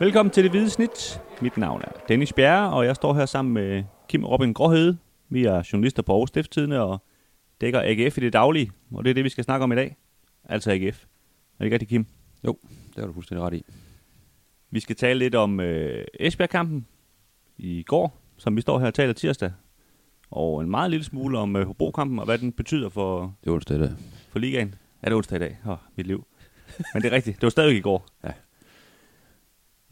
Velkommen til Det Hvide Snit. Mit navn er Dennis Bjerre, og jeg står her sammen med Kim Robin Gråhede. Vi er journalister på Aarhus Stifttidene og dækker AGF i det daglige, og det er det, vi skal snakke om i dag. Altså AGF. Er det ikke rigtigt, Kim? Jo, det har du fuldstændig ret i. Vi skal tale lidt om øh, Esbjerg-kampen i går, som vi står her og taler tirsdag. Og en meget lille smule om øh, Hobro-kampen og hvad den betyder for, Det er onsdag i dag. for ligaen. Er det onsdag i dag? Åh, mit liv. Men det er rigtigt. Det var stadig i går. Ja.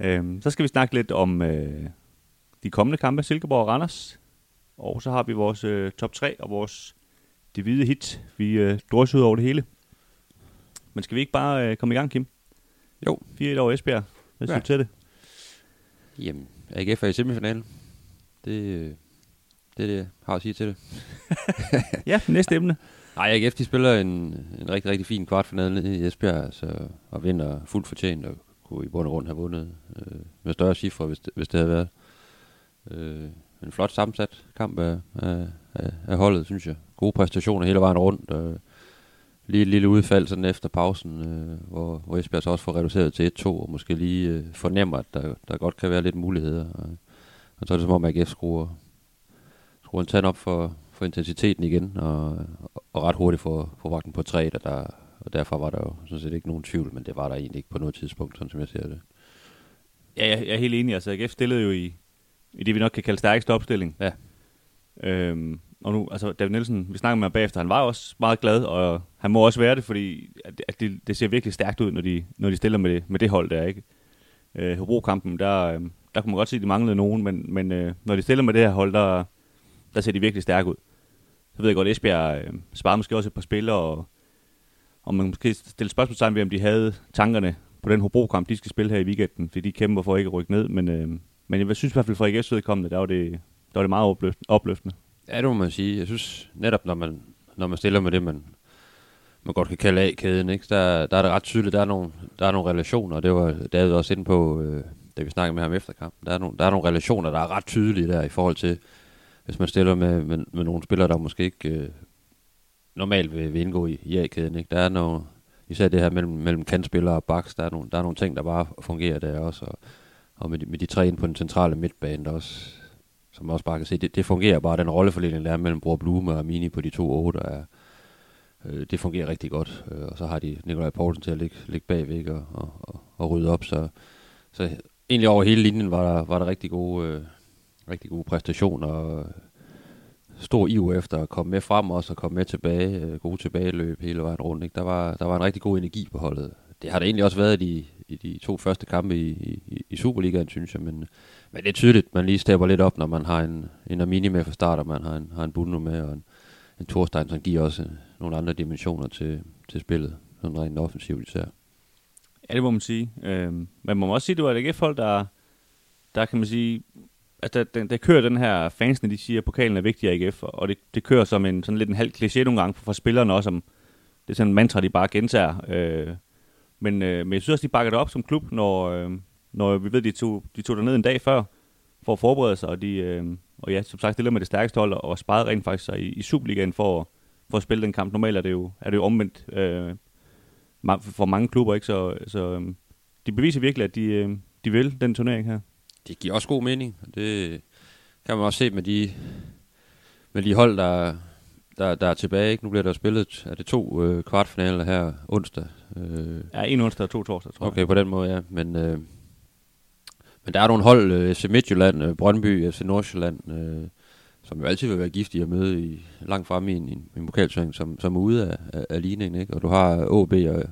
Øhm, så skal vi snakke lidt om øh, de kommende kampe, Silkeborg og Randers. Og så har vi vores øh, top 3 og vores det hvide hit. Vi øh, drøser ud over det hele. Men skal vi ikke bare øh, komme i gang, Kim? Jo. 4-1 over Esbjerg. Hvad siger Ja. du til det? Jamen, AGF er i semifinalen. Det, øh, det er det, jeg har at sige til det. Ja, næste emne. Nej, AGF de spiller en, en rigtig, rigtig fin kvartfinale i Esbjerg, altså, og vinder fuldt fortjent, og kunne i bund og grund have vundet øh, med større cifre, hvis det, hvis det havde været. Øh, en flot sammensat kamp af, af, af, holdet, synes jeg. Gode præstationer hele vejen rundt. Øh, lige et lille udfald sådan efter pausen, øh, hvor, hvor Esbjerg så også får reduceret til 1-2, og måske lige øh, fornemmer, at der, der godt kan være lidt muligheder. Og, og så er det som om, at AGF skruer, skruer en tand op for, for intensiteten igen, og, og ret hurtigt får, får vagten på 3, og, der, og derfor var der jo sådan set ikke nogen tvivl, men det var der egentlig ikke på noget tidspunkt, sådan som jeg ser det. Ja, jeg, jeg er helt enig. Altså, AGF stillede jo i, i det, vi nok kan kalde stærkeste opstilling. Ja. Øhm, og nu, altså David Nielsen, vi snakker med ham bagefter, han var også meget glad, og han må også være det, fordi at, at det, det ser virkelig stærkt ud, når de, når de stiller med det, med det hold der, ikke? Øh, Hobro-kampen, der, øh, der kunne man godt se, at de manglede nogen, men, men øh, når de stiller med det her hold, der, der ser de virkelig stærke ud. Så ved jeg godt, Esbjerg øh, sparede måske også et par spillere, og, og man måske stille spørgsmålstegn ved, om de havde tankerne på den Hobro-kamp, de skal spille her i weekenden, fordi de kæmper for ikke at rykke ned, men, øh, men jeg synes i hvert fald for AGF's vedkommende, der var det, der var det meget opløftende. opløftende. Ja, det må man sige. Jeg synes netop, når man, når man stiller med det, man, man godt kan kalde A-kæden, ikke? Der, der er det ret tydeligt, der er nogle, der er nogle relationer, og det var David også inde på, øh, da vi snakkede med ham efter kampen. Der er, nogle, der er nogle relationer, der er ret tydelige der i forhold til, hvis man stiller med, med, med nogle spillere, der måske ikke øh, normalt vil, vil indgå i, i A-kæden. Ikke? Der er noget, især det her mellem, mellem kantspillere og baks, der er, nogle, der er nogle ting, der bare fungerer der også, og, og med, de, med de tre ind på den centrale midtbane, der også, som man også bare kan se, det, det fungerer bare, den rollefordeling, der er mellem Bror Blume og Mini på de to otte, er, øh, det fungerer rigtig godt. Øh, og så har de Nikolaj Poulsen til at ligge, ligge bagved? Og, og, og, og rydde op, så, så egentlig over hele linjen var der, var der rigtig gode, øh, rigtig gode præstationer, og stor iv efter at komme med frem også, og komme med tilbage, øh, gode tilbageløb hele vejen rundt. Ikke? Der, var, der var en rigtig god energi på holdet. Det har det egentlig også været i de, i de to første kampe i, i, i Superligaen, synes jeg, men, men det er tydeligt, man lige stepper lidt op, når man har en, en Armini med fra start, og man har en, har en Bundu med, og en, en Thorstein, som giver også øh, nogle andre dimensioner til, til spillet, sådan rent offensivt især. Ja, det må man sige. Øhm, men man må også sige, at det var et AGF-hold, der, der kan man sige, at der, der, der kører den her fansene, de siger, at pokalen er vigtig i AGF, og det, det kører som en sådan lidt en halv kliché nogle gange for, for spillerne også, om det er sådan en mantra, de bare gentager. Øh, men, øh, men jeg synes også, de bakker det op som klub, når, øh, når vi ved, de tog, de tog derned en dag før, for at forberede sig, og de, øh, og ja, som sagt, stiller med det stærkeste hold, og sparede rent faktisk sig i, i Superligaen for, for at spille den kamp. Normalt er det jo, er det jo omvendt øh, for mange klubber, ikke? Så, så øh, de beviser virkelig, at de, øh, de vil den turnering her. Det giver også god mening, det kan man også se med de, med de hold, der, der, der er tilbage. Ikke? Nu bliver der spillet, er det to øh, kvartfinaler her onsdag? Øh, Ja, en onsdag og to torsdag, tror Okay, på den måde, ja. Men, øh, men der er nogle hold, øh, FC Midtjylland, øh, Brøndby, FC Nordsjælland, øh, som jo altid vil være giftige at møde i, langt fremme i en, en, en pokalturnering, som, som er ude af, af, af ligningen. Ikke? Og du har AB og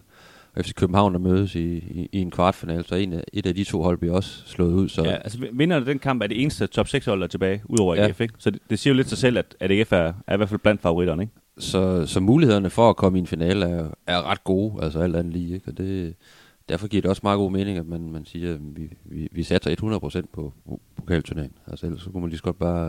FC København, der mødes i, i, i en kvartfinale, så en af, et af de to hold bliver også slået ud. Så Ja, altså vinderne af den kamp er det eneste top 6 hold, der er tilbage, udover Ja. AGF, ikke? Så det, det siger jo lidt sig selv, at, at AGF er, er i hvert fald blandt favoritterne, ikke? Så, så mulighederne for at komme i en finale er, er ret gode, altså alt andet lige. Ikke? Og det, derfor giver det også meget god mening, at man, man siger, at vi, vi, vi satser 100% på po- pokalturneringen. Altså ellers så kunne man lige så godt bare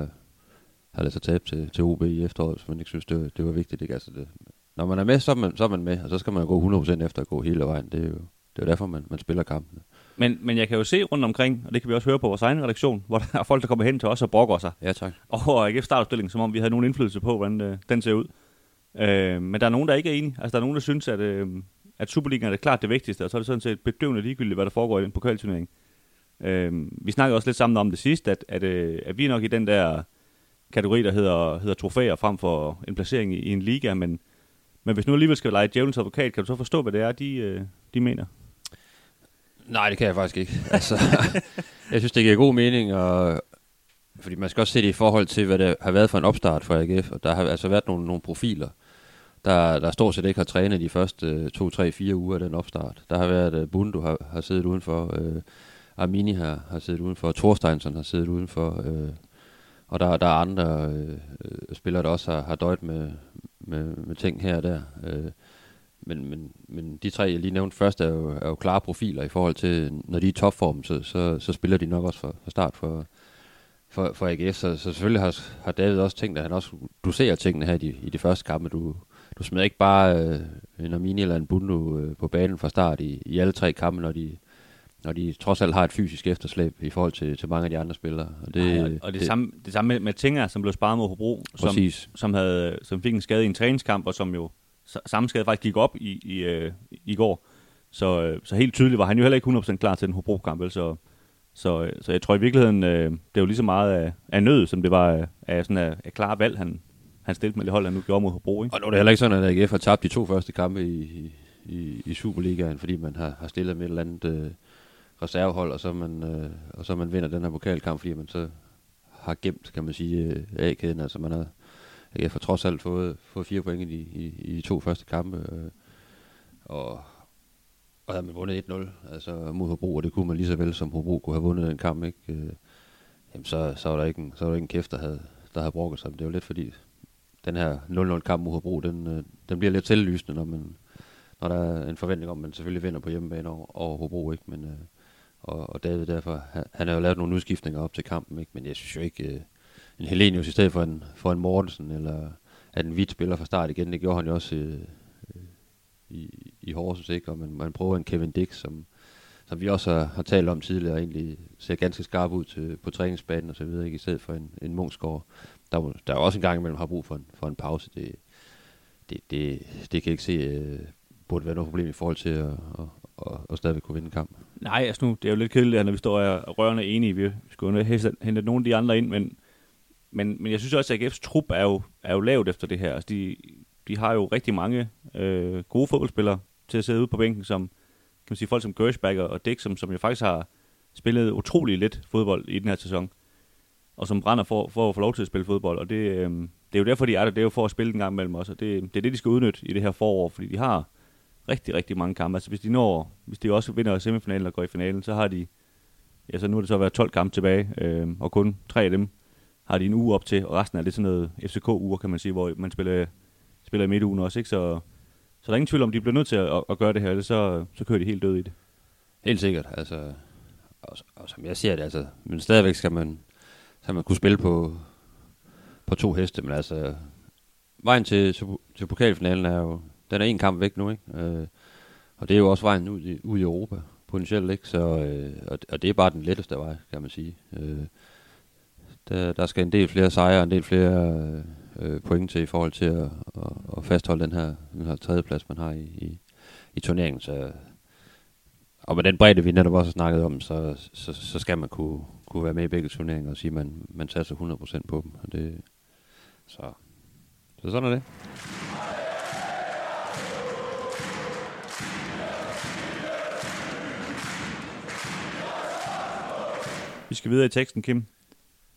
have ladet sig tabe til, til OB i efteråret, hvis man ikke synes, det var, det var vigtigt. Ikke? Altså det, når man er med, så er man, så er man med, og så skal man jo gå 100% efter at gå hele vejen. Det er jo det er jo derfor, man, man spiller kampene. Men, men jeg kan jo se rundt omkring, og det kan vi også høre på vores egen redaktion, hvor der er folk, der kommer hen til os og brokker sig Ja, tak. over AGF startopstillingen, som om vi havde nogen indflydelse på, hvordan øh, den ser ud. Øh, men der er nogen, der ikke er enige. Altså, der er nogen, der synes, at, øh, at Superligaen er det klart det vigtigste, og så er det sådan set bedøvende ligegyldigt, hvad der foregår i den pokalturnering. Øh, vi snakkede også lidt sammen om det sidst, at, at, øh, at vi er nok i den der kategori, der hedder, hedder trofæer frem for en placering i, i en liga, men, men hvis nu alligevel skal lege djævelens advokat, kan du så forstå, hvad det er, de, øh, de mener? Nej, det kan jeg faktisk ikke. Altså, jeg synes, det giver god mening, og, fordi man skal også se det i forhold til, hvad det har været for en opstart for AGF, og der har altså været nogle, nogle profiler, der, der stort set ikke har trænet de første 2, 3, 4 uger af den opstart. Der har været uh, Bundu har, har siddet udenfor, øh, uh, Armini har, har siddet udenfor, Thorsteinsson har siddet udenfor, uh, og der, der er andre øh, spillere, der også har, har døjt med, med, med ting her og der. Øh, men, men, men de tre, jeg lige nævnte først, er jo, er jo klare profiler i forhold til, når de er i topform, så, så, så spiller de nok også for, for start for, for, for AGF. Så, så selvfølgelig har, har David også tænkt, at han også doserer tingene her i, i de første kampe. Du, du smider ikke bare øh, en Armini eller en Bundu øh, på banen fra start i, i alle tre kampe, når de, når de trods alt har et fysisk efterslæb i forhold til, til mange af de andre spillere. Og det, Ej, og, og det, det, samme, det samme med, med Tinger, som blev sparet mod Hobro, som, som, havde, som fik en skade i en træningskamp, og som jo samme skade faktisk gik op i, i, øh, i går. Så, øh, så helt tydeligt var han jo heller ikke 100% klar til den Hobro-kamp. Så, så, øh, så jeg tror i virkeligheden, øh, det er jo lige så meget af, af nød, som det var af, sådan af, af klare valg, han, han stillede med det hold, han nu gjorde mod Hobro. Ikke? Og nu er det heller ikke sådan, at AGF har tabt de to første kampe i, i, i Superligaen, fordi man har, har stillet med et eller andet øh, reservehold, og så, man, øh, og så man vinder den her pokalkamp, fordi man så har gemt, kan man sige, øh, A-kæden. Altså man har, AGF har trods alt fået, fået fire point i, i, i de to første kampe, øh, og, og havde man vundet 1-0 altså mod Hobro, og det kunne man lige så vel som Hobro kunne have vundet den kamp, ikke? Øh, jamen så, så var der ikke en, så var der ikke en kæft, der havde, der havde brokket sig. Det var lidt fordi, den her 0-0-kamp mod Hobro, den, øh, den bliver lidt tillysende, når, man, når der er en forventning om, at man selvfølgelig vinder på hjemmebane over, over Hobro. Ikke? Men, øh, og, og David derfor, han, han har jo lavet nogle udskiftninger op til kampen, ikke? men jeg synes jo ikke, øh, en Helenius i stedet for en, for en Mortensen, eller at en hvidt spiller fra start igen, det gjorde han jo også øh, i, i Horsens, ikke? og man, man prøver en Kevin Dix, som, som vi også har, har talt om tidligere, og egentlig ser ganske skarp ud til, på træningsbanen og så videre, ikke? i stedet for en, en Munchsgaard, der, der er også en gang imellem har brug for en, for en pause. Det, det, det, det kan jeg ikke se øh, burde være noget problem i forhold til at, at, og, og stadigvæk kunne vinde en kamp. Nej, altså nu, det er jo lidt kedeligt, når vi står og rørende enige. Vi skulle jo hente nogle af de andre ind, men, men, men jeg synes også, at AGF's trup er jo, er jo lavt efter det her. Altså de, de har jo rigtig mange øh, gode fodboldspillere til at sidde ude på bænken, som kan man sige, folk som Gershback og Dick, som, som jo faktisk har spillet utrolig lidt fodbold i den her sæson og som brænder for, for at få lov til at spille fodbold. Og det, øh, det er jo derfor, de er der. Det er jo for at spille en gang mellem os. Og det, det er det, de skal udnytte i det her forår, fordi de har rigtig, rigtig mange kampe. Altså hvis de når, hvis de også vinder semifinalen og går i finalen, så har de, ja, så nu er det så været 12 kampe tilbage, øh, og kun tre af dem har de en uge op til, og resten er det sådan noget FCK-uger, kan man sige, hvor man spiller, spiller i midtugen også, ikke? Så, så der er ingen tvivl om, de bliver nødt til at, at gøre det her, ellers så, så kører de helt død i det. Helt sikkert, altså, og, og som jeg ser det, altså, men stadigvæk skal man, så man kunne spille på, på to heste, men altså, vejen til, til, til pokalfinalen er jo, den er en kamp væk nu, ikke? Øh, og det er jo også vejen ud i, ud i Europa, potentielt, ikke? Så, øh, og, og det er bare den letteste vej, kan man sige. Øh, der, der skal en del flere sejre, en del flere øh, øh, point til i forhold til at, at, at fastholde den her, den her tredjeplads, man har i, i, i turneringen. Så, og med den bredde, vi netop også har snakket om, så, så, så skal man kunne, kunne være med i begge turneringer og sige, at man, man satser 100% på dem. Og det, så, så sådan er det. Vi skal videre i teksten, Kim.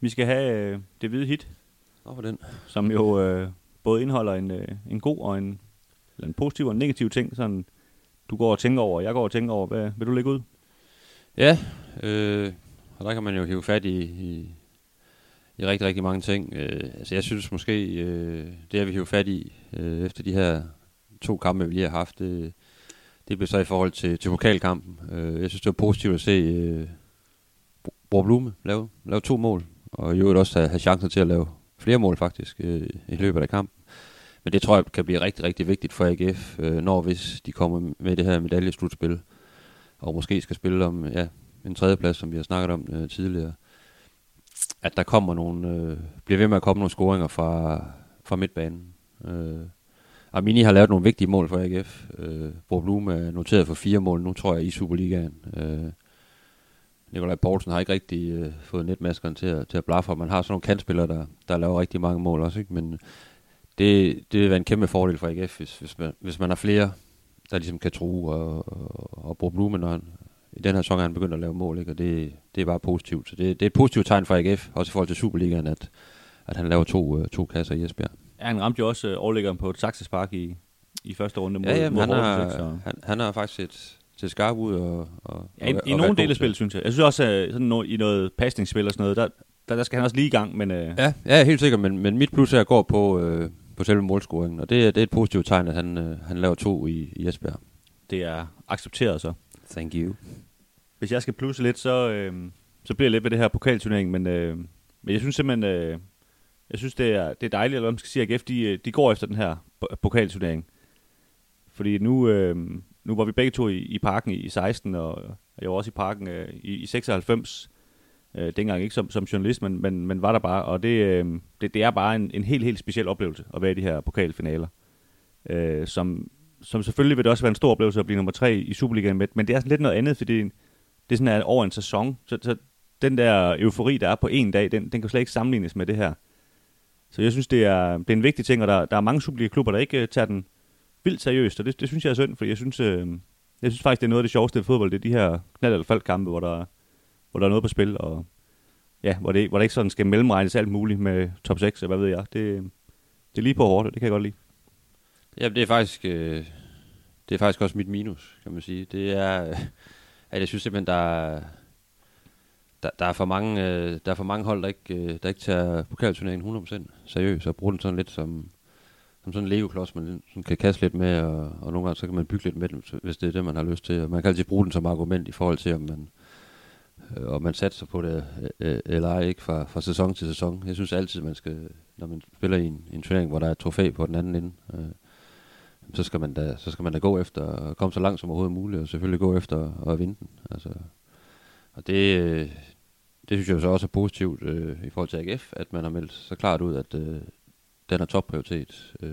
Vi skal have øh, det hvide hit. for den. Som jo øh, både indeholder en, øh, en god og en, eller en positiv og en negativ ting. Sådan, du går og tænker over, jeg går og tænker over. Hvad, vil du lægge ud? Ja, øh, og der kan man jo hive fat i, i, i rigtig, rigtig mange ting. Øh, altså jeg synes måske, øh, det har vi hive fat i øh, efter de her to kampe, vi lige har haft, det, det blev så i forhold til, til pokalkampen. Øh, jeg synes, det var positivt at se øh, Bror Blume lave, lave to mål, og i øvrigt også have, have chancen til at lave flere mål faktisk øh, i løbet af kampen. Men det tror jeg kan blive rigtig, rigtig vigtigt for AGF, øh, når hvis de kommer med det her medaljeslutspil, og måske skal spille om ja, en tredjeplads, som vi har snakket om øh, tidligere, at der kommer nogle, øh, bliver ved med at komme nogle scoringer fra, fra midtbanen. Øh, Armini har lavet nogle vigtige mål for AGF. Øh, Bro Blume er noteret for fire mål nu, tror jeg, i Superligaen. Øh, Nikolaj Poulsen har ikke rigtig øh, fået netmaskeren til at, til at blaffe, man har sådan nogle kantspillere, der, der laver rigtig mange mål også, ikke? men det, det vil være en kæmpe fordel for AGF, hvis, hvis, man, hvis man har flere, der ligesom kan true og, og, og bruge Blume, når han, i den her sæson er han begyndt at lave mål, ikke? og det, det er bare positivt. Så det, det er et positivt tegn for AGF, også i forhold til Superligaen, at, at han laver to, øh, to kasser i Esbjerg. Ja, han ramte jo også øh, overlæggeren på et saksespark i, i første runde mod, Ja, ja, mod han, har, Horsens, så- han, han har faktisk et til skarp ud og, og, Ja, i, og, i og nogle dele af spillet, synes jeg. Jeg synes også, at sådan no, i noget pasningsspil og sådan noget, der, der, der skal han også lige i gang, men øh, Ja, ja, helt sikkert, men, men mit plus her går på, øh, på selve målscoringen, og det, er- det er et positivt tegn, at han, øh, han laver to i, i Esbjerg. det er accepteret så. Thank you. Hvis jeg skal plusse lidt, så, øh, så bliver det lidt ved det her pokalturnering, men, øh, men jeg synes simpelthen, øh, jeg synes, det er, det er dejligt, eller hvad man skal sige, at AGF, de, øh, de går efter den her pokalturnering. Fordi nu, øh, nu var vi begge to i, i parken i, i 16, og jeg var også i parken øh, i, i 96, øh, dengang ikke som, som journalist, men, men, men var der bare, og det, øh, det, det er bare en, en helt, helt speciel oplevelse at være i de her pokalfinaler. Øh, som, som selvfølgelig vil det også være en stor oplevelse at blive nummer tre i Superligaen, men, men det er sådan lidt noget andet, fordi det er sådan her over en sæson, så, så den der eufori, der er på en dag, den, den kan slet ikke sammenlignes med det her. Så jeg synes, det er, det er en vigtig ting, og der, der er mange Superliga-klubber, der ikke uh, tager den vildt seriøst, og det, det synes jeg er synd, for jeg synes, øh, jeg synes faktisk, det er noget af det sjoveste ved fodbold, det er de her knald- eller faldkampe, hvor der, hvor der er noget på spil, og ja, hvor det, hvor det ikke sådan skal mellemregnes alt muligt med top 6, eller hvad ved jeg. Det, det er lige på hårdt, og det kan jeg godt lide. Ja, det er faktisk, øh, det er faktisk også mit minus, kan man sige. Det er, at jeg synes simpelthen, der er, der, der er for mange, øh, der er for mange hold, der ikke, øh, der ikke tager pokalturneringen 100% seriøst, og bruger den sådan lidt som, som sådan en Lego-klods, man sådan kan kaste lidt med, og, og nogle gange så kan man bygge lidt med den, hvis det er det, man har lyst til. Og man kan altid bruge den som argument i forhold til, om man, øh, om man satser på det øh, eller ej, ikke fra, fra sæson til sæson. Jeg synes altid, man skal, når man spiller i en, en turnering, hvor der er et trofæ på den anden ende, øh, så skal man da, så skal man da gå efter at komme så langt som overhovedet muligt, og selvfølgelig gå efter at vinde den. Altså, og det, øh, det synes jeg jo så også er positivt øh, i forhold til AGF, at man har meldt så klart ud, at øh, den er topprioritet. Øh,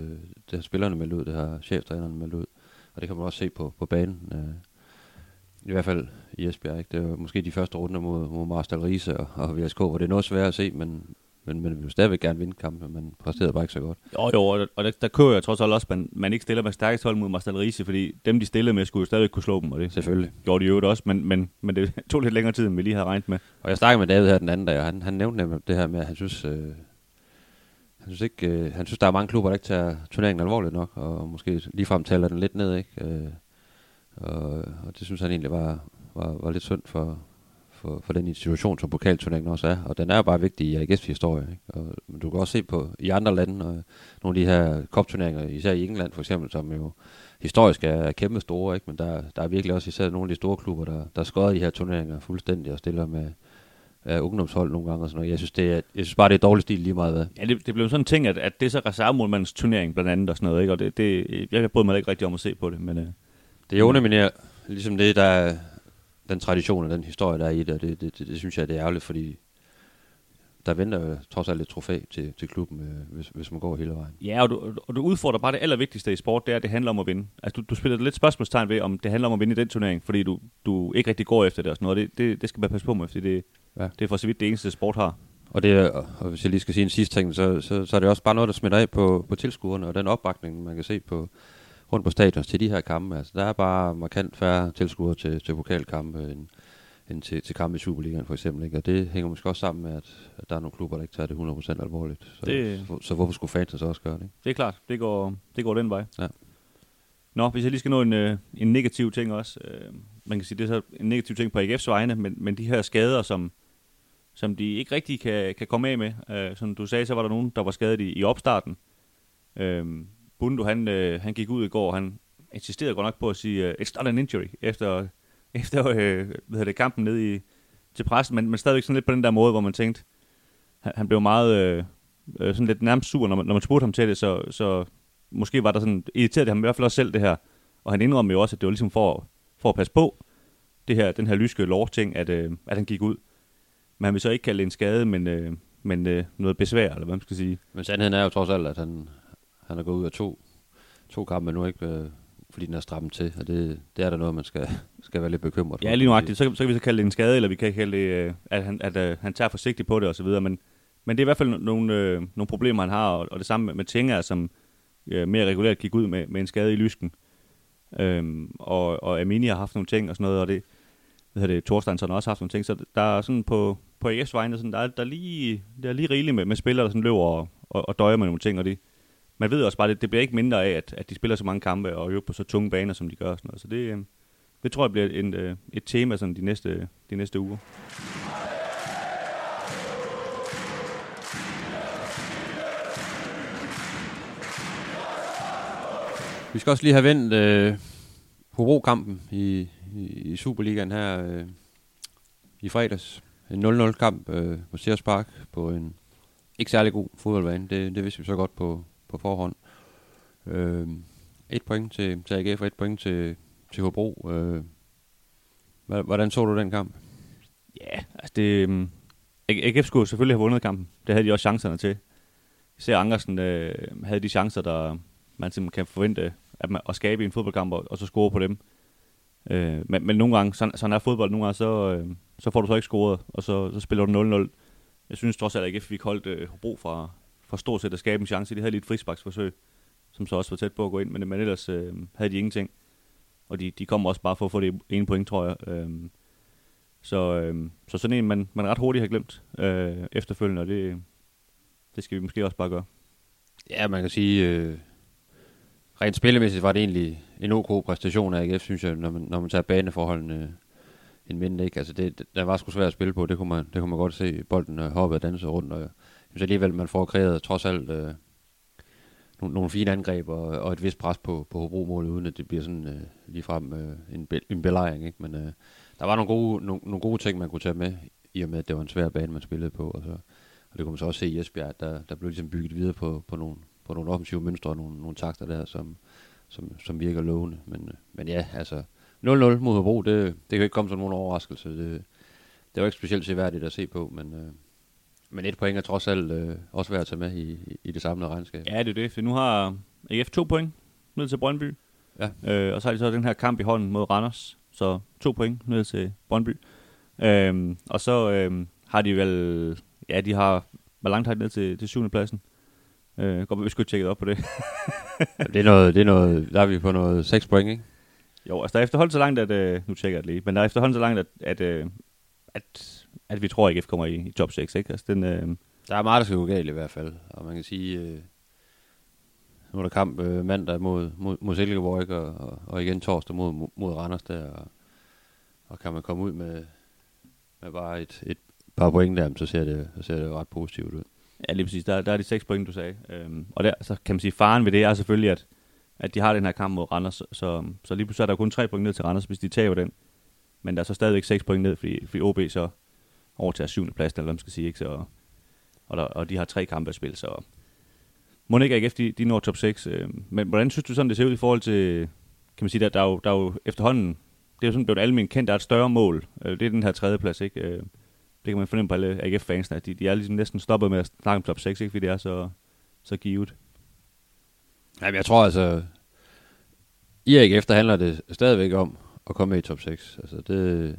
det har spillerne meldt ud, det har cheftrænerne meldt ud, og det kan man også se på, på banen. Øh, I hvert fald i Esbjerg. Ikke? Det var måske de første runder mod, mod Marstal Riese og, og VSK, hvor det er noget svært at se, men, men, men vi vil stadigvæk gerne vinde kampen, men præsterede bare ikke så godt. Jo, jo, og, der, der kører jeg trods alt også, at man, man ikke stiller med stærkest hold mod Marcel Riese, fordi dem, de stillede med, skulle jo stadig kunne slå dem, og det Selvfølgelig. gjorde de jo også, men, men, men det tog lidt længere tid, end vi lige havde regnet med. Og jeg snakkede med David her den anden dag, og han, han nævnte nemlig det her med, at han synes, øh, han synes, ikke, øh, han synes, der er mange klubber, der ikke tager turneringen alvorligt nok, og måske ligefrem taler den lidt ned, ikke? Øh, og, og det synes han egentlig var, var, var lidt synd for, for, for den institution, som pokalturneringen også er. Og den er bare vigtig i AGF's historie. Ikke? Og, men du kan også se på i andre lande, og nogle af de her kopturneringer, især i England for eksempel, som jo historisk er kæmpe store, ikke? men der, der er virkelig også især nogle af de store klubber, der, der skøder de her turneringer fuldstændig og stiller med ja, ungdomshold nogle gange og sådan noget. Jeg synes, det er, jeg synes bare, det er dårlig stil lige meget hvad. Ja, det, det blev sådan en ting, at, at det er så reservemålmandens turnering blandt andet og sådan noget, ikke? og det, det, jeg brød mig ikke rigtig om at se på det, men øh, Det underminerer ligesom det, der er den tradition og den historie, der er i det, og det, det, det, det synes jeg, det er ærgerligt, fordi der venter trods alt et trofæ til, til klubben, øh, hvis, hvis man går hele vejen. ja, og du, og du udfordrer bare det allervigtigste i sport, det er, at det handler om at vinde. Altså, du, du spiller lidt spørgsmålstegn ved, om det handler om at vinde i den turnering, fordi du, du ikke rigtig går efter det og sådan noget. Det, det, det skal man passe på med, fordi det, Ja. det er for så vidt det eneste, sport har. Og, det, og hvis jeg lige skal sige en sidste ting, så, så, så er det også bare noget, der smitter af på, på tilskuerne, og den opbakning, man kan se på rundt på stadion til de her kampe. Altså, der er bare markant færre tilskuere til, til pokalkampe end, end til, til kampe i Superligaen for eksempel. Ikke? Og det hænger måske også sammen med, at, at der er nogle klubber, der ikke tager det 100% alvorligt. Så, Det- så, så hvorfor skulle fans så også gøre det? Ikke? Det er klart, det går, det går den vej. Ja. Nå, hvis jeg lige skal nå en, øh, en negativ ting også. Øh, man kan sige, det er så en negativ ting på AGF's vegne, men, men de her skader, som, som de ikke rigtig kan, kan komme af med. Øh, som du sagde, så var der nogen, der var skadet i, i opstarten. Øh, Bundu, han, øh, han gik ud i går, han insisterede godt nok på at sige, øh, it's not an injury, efter, efter øh, hvad det, kampen ned i, til pressen, men, men stadigvæk sådan lidt på den der måde, hvor man tænkte, han, han blev meget øh, øh, sådan lidt nærmest sur, når man, når man spurgte ham til det, så, så måske var der sådan irriteret det ham i hvert fald også selv det her, og han indrømmer jo også, at det var ligesom for, for at passe på det her, den her lyske lov-ting, at, øh, at han gik ud. Men han vil så ikke kalde det en skade, men, øh, men øh, noget besvær, eller hvad man skal sige. Men sandheden er jo trods alt, at han, han er gået ud af to, to kampe nu, ikke? Øh, fordi den er strammet til, og det, det er der noget, man skal, skal være lidt bekymret for. Ja, lige nuagtigt. Så, så kan vi så kalde det en skade, eller vi kan kalde det, øh, at han, at, at han tager forsigtigt på det osv., men, men det er i hvert fald nogle, øh, nogle problemer, han har, og, og det samme med, Tinger, som øh, mere regulært gik ud med, med en skade i lysken. Øhm, og, og Amini har haft nogle ting og sådan noget, og det, hvad hedder det, Thorsteinsson har også haft nogle ting, så der er sådan på, på AGF's vegne, sådan, der, er, der, er lige, der er lige rigeligt med, med spillere, der sådan løber og, og, og døjer med nogle ting, og det, man ved også bare, det, det bliver ikke mindre af, at, at de spiller så mange kampe og øver på så tunge baner, som de gør. Sådan noget. Så det, øh, det tror jeg bliver en, øh, et tema sådan de næste, de næste uger. Vi skal også lige have vendt øh, Hobro-kampen i, i, i Superligaen her øh, i fredags. En 0-0-kamp øh, på Sears Park på en ikke særlig god fodboldbane. Det, det vidste vi så godt på, på forhånd. Øh, et point til, til AGF og et point til, til Hobro. Øh, hvordan så du den kamp? Ja, altså det... Øhm, um, AGF skulle selvfølgelig have vundet kampen. Det havde de også chancerne til. Især Andersen øh, havde de chancer, der man simpelthen kan forvente at, man, at skabe i en fodboldkamp, og, og så score på dem. Øh, men, men nogle gange, sådan, sådan er fodbold, nogle gange, så, øh, så får du så ikke scoret, og så, så spiller du 0-0. Jeg synes trods alt, at AGF fik holdt øh, Hobro fra, for stort set at skabe en chance. De havde lige et frisbaksforsøg, som så også var tæt på at gå ind, men, men ellers øh, havde de ingenting. Og de, de kom også bare for at få det ene point, tror jeg. Øh, så, øh, så sådan en, man, man ret hurtigt har glemt øh, efterfølgende, og det, det skal vi måske også bare gøre. Ja, man kan sige, øh, rent spillemæssigt var det egentlig en ok præstation af AGF, synes jeg, når man, når man tager baneforholdene en minde, ikke? Altså det, der var sgu svært at spille på, det kunne man, det kunne man godt se, bolden øh, hoppede og danse rundt, og synes alligevel, man får kreeret trods alt øh, nogle, nogle fine angreb og, og et vist pres på, på Hobro-målet, uden at det bliver sådan øh, ligefrem øh, en, be, en belejring, ikke? Men øh, der var nogle gode, nogle, nogle gode ting, man kunne tage med, i og med, at det var en svær bane, man spillede på, og, så, og det kunne man så også se i Esbjerg, der, der blev ligesom bygget videre på, på nogle, på nogle offensive mønstre og nogle, nogle takter der, som, som, som virker lovende. Men, øh, men ja, altså 0-0 mod Hobro, det, det kan ikke komme som nogen overraskelse. Det, det var ikke specielt seværdigt at se på, men, øh, men et point er trods alt øh, også værd at tage med i, i, det samlede regnskab. Ja, det er det, for nu har AGF to point ned til Brøndby. Ja. Øh, og så har de så den her kamp i hånden mod Randers, så to point ned til Brøndby. Øh, og så øh, har de vel, ja, de har, hvor langt har de ned til, til syvende pladsen? Øh, godt, vi skulle tjekke op på det. det, er noget, det er noget, der er vi på noget 6 point, ikke? Jo, altså der er efterhånden så langt, at, øh, nu tjekker jeg det lige, men der er efterhånden så langt, at, at, øh, at, at vi tror, at AGF kommer i, i top 6, ikke? Altså den, øh, der er meget, der skal gå galt i hvert fald, og man kan sige, øh, nu er der kamp øh, mandag mod, mod, mod Silkeborg, ikke? Og, og, og, igen torsdag mod, mod Randers der, og, og kan man komme ud med, med bare et, et par point der, så ser det, så ser det ret positivt ud. Ja, lige præcis. Der, der er de seks point, du sagde. Øhm, og der, så kan man sige, faren ved det er selvfølgelig, at, at de har den her kamp mod Randers, så, så lige pludselig er der kun tre point ned til Randers, hvis de tager den. Men der er så stadigvæk seks point ned, fordi, fordi OB så overtager syvende plads, eller hvad man skal sige. Ikke? Så, og, der, og de har tre kampe at spille, så må ikke AGF, de, de når top 6. Øh, men hvordan synes du sådan, det ser ud i forhold til, kan man sige, der, der, er, jo, der er jo efterhånden, det er jo sådan blevet almindeligt kendt, der er et større mål. Øh, det er den her tredje plads, ikke? Øh, det kan man fornemme på alle AGF-fansene, at de, de er ligesom næsten stoppet med at snakke om top 6, ikke? fordi det er så, så givet. Jamen, jeg tror altså, i AGF, der handler det stadigvæk om at komme med i top 6. Altså, det,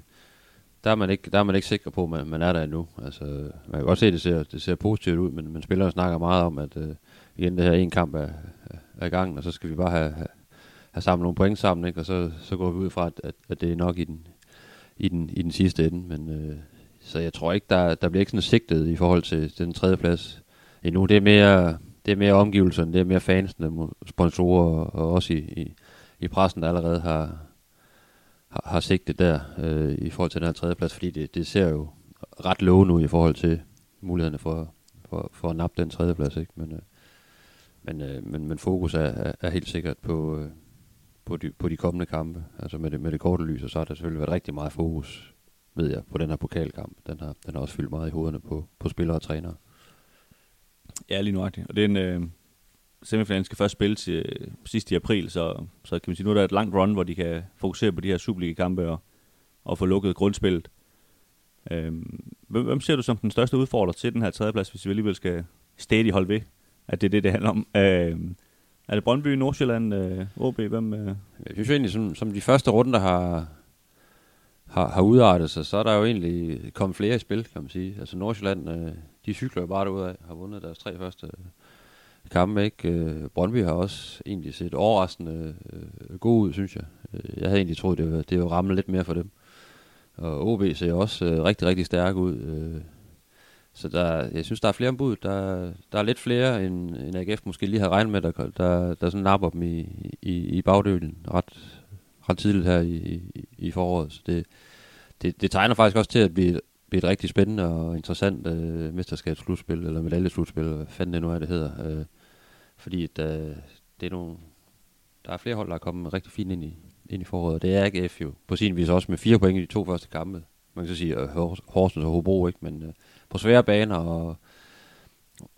der er man ikke, der er man ikke sikker på, at man, man er der endnu. Altså, man kan godt se, at det ser, det ser positivt ud, men, men spillerne snakker meget om, at øh, igen, det her en kamp er, er i gang, og så skal vi bare have, have, have samlet nogle point sammen, ikke? og så, så går vi ud fra, at, at, at det er nok i den, i den, i den sidste ende. Men øh, så jeg tror ikke, der, der bliver ikke sådan sigtet i forhold til, til den tredje plads endnu. Det er mere, det er mere omgivelserne, det er mere fansene, sponsorer og, og også i, i, i pressen, der allerede har, har, har sigtet der øh, i forhold til den her tredje plads, fordi det, det ser jo ret lovende ud i forhold til mulighederne for, for, for at nappe den tredje plads. Ikke? Men, øh, men, øh, men, men fokus er, er, er helt sikkert på, øh, på, de, på de kommende kampe. Altså med det, med det korte lys, og så har der selvfølgelig været rigtig meget fokus ved jeg, på den her pokalkamp. Den har, den har også fyldt meget i hovederne på, på spillere og trænere. Ja, lige nuagtigt. Og det er en øh, semifinalen skal først spille til øh, sidst i april, så, så kan man sige, nu er der et langt run, hvor de kan fokusere på de her Superliga-kampe og, og få lukket grundspillet. Øhm, hvem, hvem ser du som den største udfordrer til den her tredjeplads, hvis vi alligevel skal stadig holde ved, at det er det, det handler om? Øhm, Er det Brøndby, Nordsjælland, øh, OB? Hvem, øh? Jeg synes jo egentlig, som, som de første runder har, har, har udartet sig, så er der jo egentlig kommet flere i spil, kan man sige. Altså Nordsjælland, øh, de cykler jo bare derudad, har vundet deres tre første kampe, ikke? Øh, Brøndby har også egentlig set overraskende øh, god ud, synes jeg. Øh, jeg havde egentlig troet, det var, det var ramme lidt mere for dem. Og OB ser også øh, rigtig, rigtig stærk ud. Øh, så der, jeg synes, der er flere ombud. Der, der er lidt flere, end, end AGF måske lige har regnet med, der, der, der sådan napper dem i, i, i bagdelen ret, ret tidligt her i, i, i foråret. Så det, det, det tegner faktisk også til at blive, blive et rigtig spændende og interessant øh, mesterskabsslutspil, eller medaljeslutspil, hvad fanden det nu er, det hedder. Øh, fordi der, øh, det er nogle, der er flere hold, der er kommet rigtig fint ind i, ind i foråret. Og det er AGF jo på sin vis også med fire point i de to første kampe. Man kan så sige, at Horsens og Hobro, ikke? men øh, på svære baner og,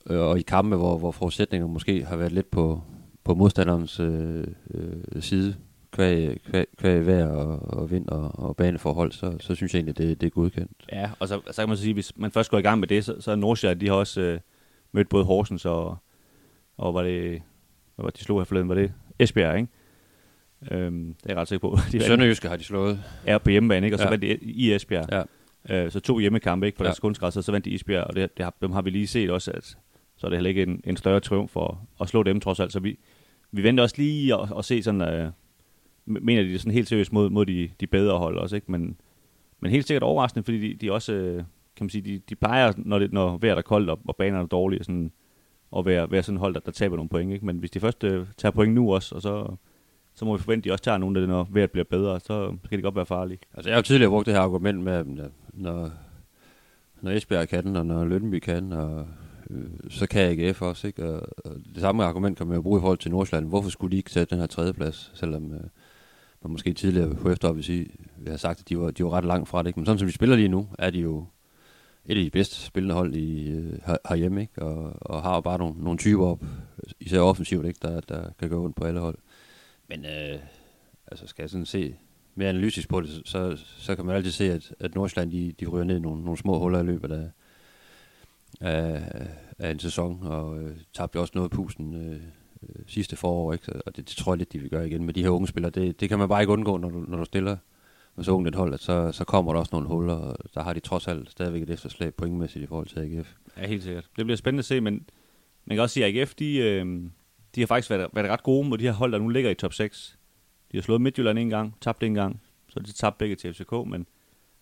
øh, og i kampe, hvor, hvor forudsætningerne måske har været lidt på, på modstanderens øh, øh, side, kvæg, kvæg, kvæg vejr og, og vind og, og baneforhold, så, så synes jeg egentlig, det, det er godkendt. Ja, og så, så kan man så sige, hvis man først går i gang med det, så, så er Nordsjælland, de har også øh, mødt både Horsens og, og var det, hvad var det, de slog her forleden, var det Esbjerg, ikke? Øhm, det er jeg ret sikker på. De Sønderjyske har de slået. Ja, på hjemmebane, ikke? Og så ja. vandt de i Esbjerg. Ja. Øh, så to hjemmekampe ikke, på ja. deres kunstgræs, og så vandt de Isbjerg, og det, det har, dem har vi lige set også, at så er det heller ikke en, en større triumf for at slå dem trods alt. Så vi, vi venter også lige at, at se sådan, øh, mener de det sådan helt seriøst mod, mod de, de bedre hold også, ikke? Men, men helt sikkert overraskende, fordi de, de også, øh, kan man sige, de, de plejer, når, det, når vejret er koldt og, og banerne er dårlige, sådan, at være, være sådan hold, der, der taber nogle point, ikke? Men hvis de først øh, tager point nu også, og så, så må vi forvente, at de også tager nogle af det, når vejret bliver bedre, så kan det godt være farligt. Altså jeg har jo tidligere brugt det her argument med, når, når Esbjerg kan den, og når Lønby kan, og øh, så kan AGF også, ikke? Og, og det samme argument kan man jo bruge i forhold til Nordsjælland. Hvorfor skulle de ikke tage den her tredjeplads, selvom øh, man måske tidligere på efteråret vil sige, vi har sagt, at de var, de var ret langt fra det, ikke? Men sådan som de spiller lige nu, er de jo et af de bedste spillende hold i, øh, her, herhjemme, ikke? Og, og har bare nogle, nogle typer op, især offensivt, ikke? Der, der kan gå ondt på alle hold. Men øh, altså skal jeg sådan se mere analytisk på det, så, så kan man altid se, at, at Nordsjælland de, de ryger ned i nogle, nogle små huller i løbet af, af, af en sæson, og øh, tabte også noget af pusten øh, Øh, sidste forår, ikke? og det, det tror jeg lidt, de vil gøre igen med de her unge spillere. Det, det kan man bare ikke undgå, når du, når du stiller med så ungt et hold, at så, så kommer der også nogle huller, og der har de trods alt stadigvæk et efterslag pointmæssigt i forhold til AGF. Ja, helt sikkert. Det bliver spændende at se, men man kan også sige, at AGF, de, øh, de har faktisk været, været ret gode mod de her hold, der nu ligger i top 6. De har slået Midtjylland en gang, tabt en gang, så de tabt begge til FCK, men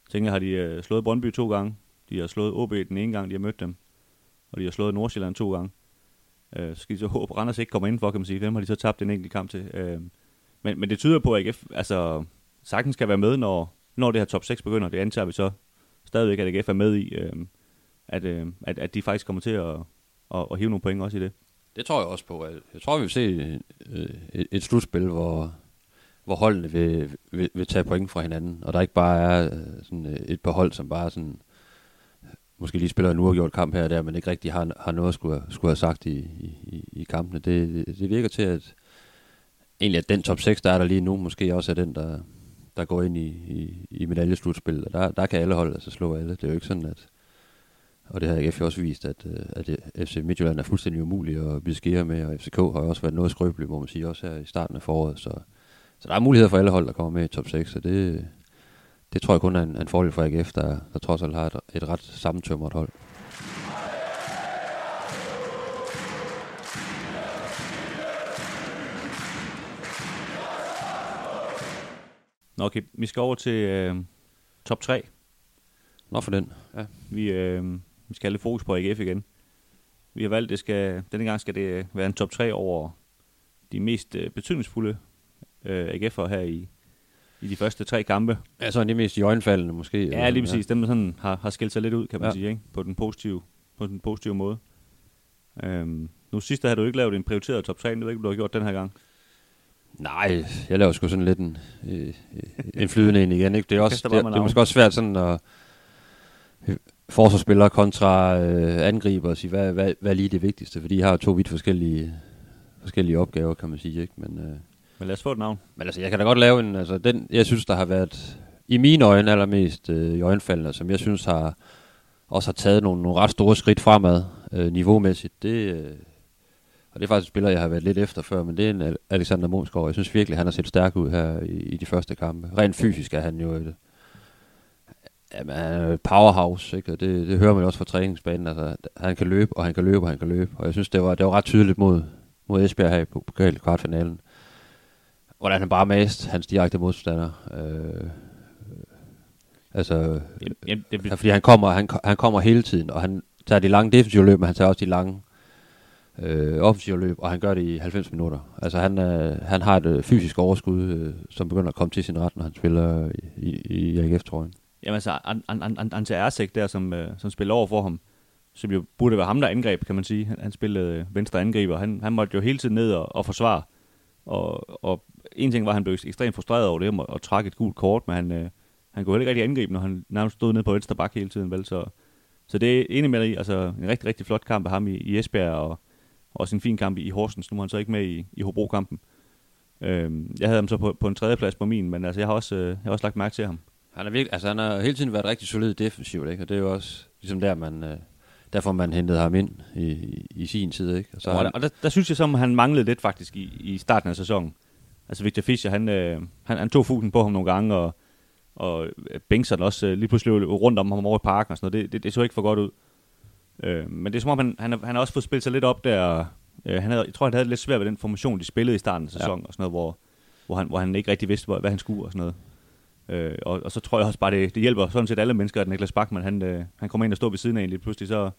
tænker har de øh, slået Brøndby to gange, de har slået OB den ene gang, de har mødt dem, og de har slået Nordsjælland to gange. Øh, så skal de så håbe, Randers ikke kommer ind for, kan man sige. Dem har de så tabt en enkelt kamp til. Øh, men, men det tyder på, at AGF altså, sagtens skal være med, når, når det her top 6 begynder. Det antager vi så stadigvæk, at AGF er med i, øh, at, øh, at, at de faktisk kommer til at, at, at hive nogle point også i det. Det tror jeg også på. Jeg tror, vi vil se øh, et, et slutspil, hvor, hvor holdene vil, vil, vil tage point fra hinanden, og der ikke bare er øh, sådan øh, et par hold, som bare sådan, måske lige spiller en uafgjort kamp her og der, men ikke rigtig har, har noget at skulle, skulle have sagt i, i, i kampene. Det, det virker til, at egentlig at den top 6, der er der lige nu, måske også er den, der, der går ind i, i, i medaljeslutspillet. Og der, der kan alle hold altså slå alle. Det er jo ikke sådan, at og det har AGF også vist, at, øh, at FC Midtjylland er fuldstændig umulig at beskære med, og FCK har også været noget skrøbelig, må man sige, også her i starten af foråret. Så, så der er muligheder for alle hold, der kommer med i top 6, så det, det tror jeg kun er en, en fordel for AGF, der, der trods alt har et, et ret sammentømret hold. Nå okay, vi skal over til øh, top 3. Nå for den, ja. Vi, øh, vi skal have lidt fokus på AGF igen. Vi har valgt, det skal, denne gang skal det være en top 3 over de mest øh, betydningsfulde øh, AGF'ere her i, i de første tre kampe. Ja, så er de mest i øjenfaldende måske. Ja, lige præcis. Ja. Dem, der sådan har, har skilt sig lidt ud, kan man ja. sige, ikke? På, den positive, på den positive måde. Øhm, nu sidste har du ikke lavet en prioriteret top 3, det ved ikke, du har gjort den her gang. Nej, jeg laver sgu sådan lidt en, øh, en flydende en igen. Ikke? Det er, også, det, det er måske også svært sådan at forsvarsspillere kontra øh, angriber og sige, hvad, hvad, hvad er lige det vigtigste? Fordi de har to vidt forskellige, forskellige opgaver, kan man sige. Ikke? Men, øh, men lad os få et navn. Men altså, jeg kan da godt lave en, altså den, jeg synes, der har været i mine øjne allermest øh, i øjenfaldene, som jeg synes har også har taget nogle, nogle ret store skridt fremad øh, niveaumæssigt, det, øh, Og det er faktisk et spiller, jeg har været lidt efter før, men det er en Alexander Monsgaard. Jeg synes virkelig, han har set stærk ud her i, i de første kampe. Rent fysisk er han jo et, jamen, han er et powerhouse, ikke? Og det, det hører man også fra træningsbanen. Altså, han kan løbe, og han kan løbe, og han kan løbe. Og jeg synes, det var, det var ret tydeligt mod, mod Esbjerg her i pokal kvartfinalen. Hvordan han bare mast hans direkte modstander. Øh, altså, jamen, det, det, fordi han kommer, han, han kommer hele tiden, og han tager de lange defensive løb, men han tager også de lange øh, offensive løb, og han gør det i 90 minutter. Altså han, øh, han har et øh, fysisk overskud, øh, som begynder at komme til sin ret, når han spiller i, i, i AGF-trøjen. Jamen altså, Ante Ersek der, som, øh, som spiller over for ham, som jo burde være ham, der angreb, kan man sige. Han, han spillede øh, venstre angriber. Han, han måtte jo hele tiden ned og, og forsvare. Og, og en ting var, at han blev ekstremt frustreret over det, og, og trak et gult kort, men han, øh, han kunne heller ikke rigtig angribe, når han nærmest stod ned på venstre bak hele tiden. Vel? Så, så det er enig med dig altså en rigtig, rigtig flot kamp af ham i, i Esbjerg, og også en fin kamp i, i Horsens. Nu er han så ikke med i, i Hobro-kampen. Øhm, jeg havde ham så på, på en tredjeplads på min, men altså, jeg har også, øh, jeg har også lagt mærke til ham. Han har, virkelig, altså, han har hele tiden været rigtig solid defensivt, ikke? og det er jo også ligesom der, man, øh, derfor man hentede ham ind i, i, i sin tid. Ikke? Og, så og, han, og der, der, synes jeg, som han manglede lidt faktisk i, i starten af sæsonen. Altså Victor Fischer, han, øh, han, han tog fuglen på ham nogle gange, og, og Bengtsson også øh, lige pludselig rundt om ham over i parken og sådan noget. Det, det, det så ikke for godt ud. Øh, men det er som om, han, han, han har også fået spillet sig lidt op der. Øh, han havde, jeg tror, han havde lidt svært ved den formation, de spillede i starten af sæsonen, ja. og sådan noget, hvor, hvor, han, hvor han ikke rigtig vidste, hvad, hvad han skulle og sådan noget. Øh, og, og, så tror jeg også bare, det, det hjælper sådan set alle mennesker, at Niklas Bachmann, han, øh, han kommer ind og står ved siden af en lige pludselig, så,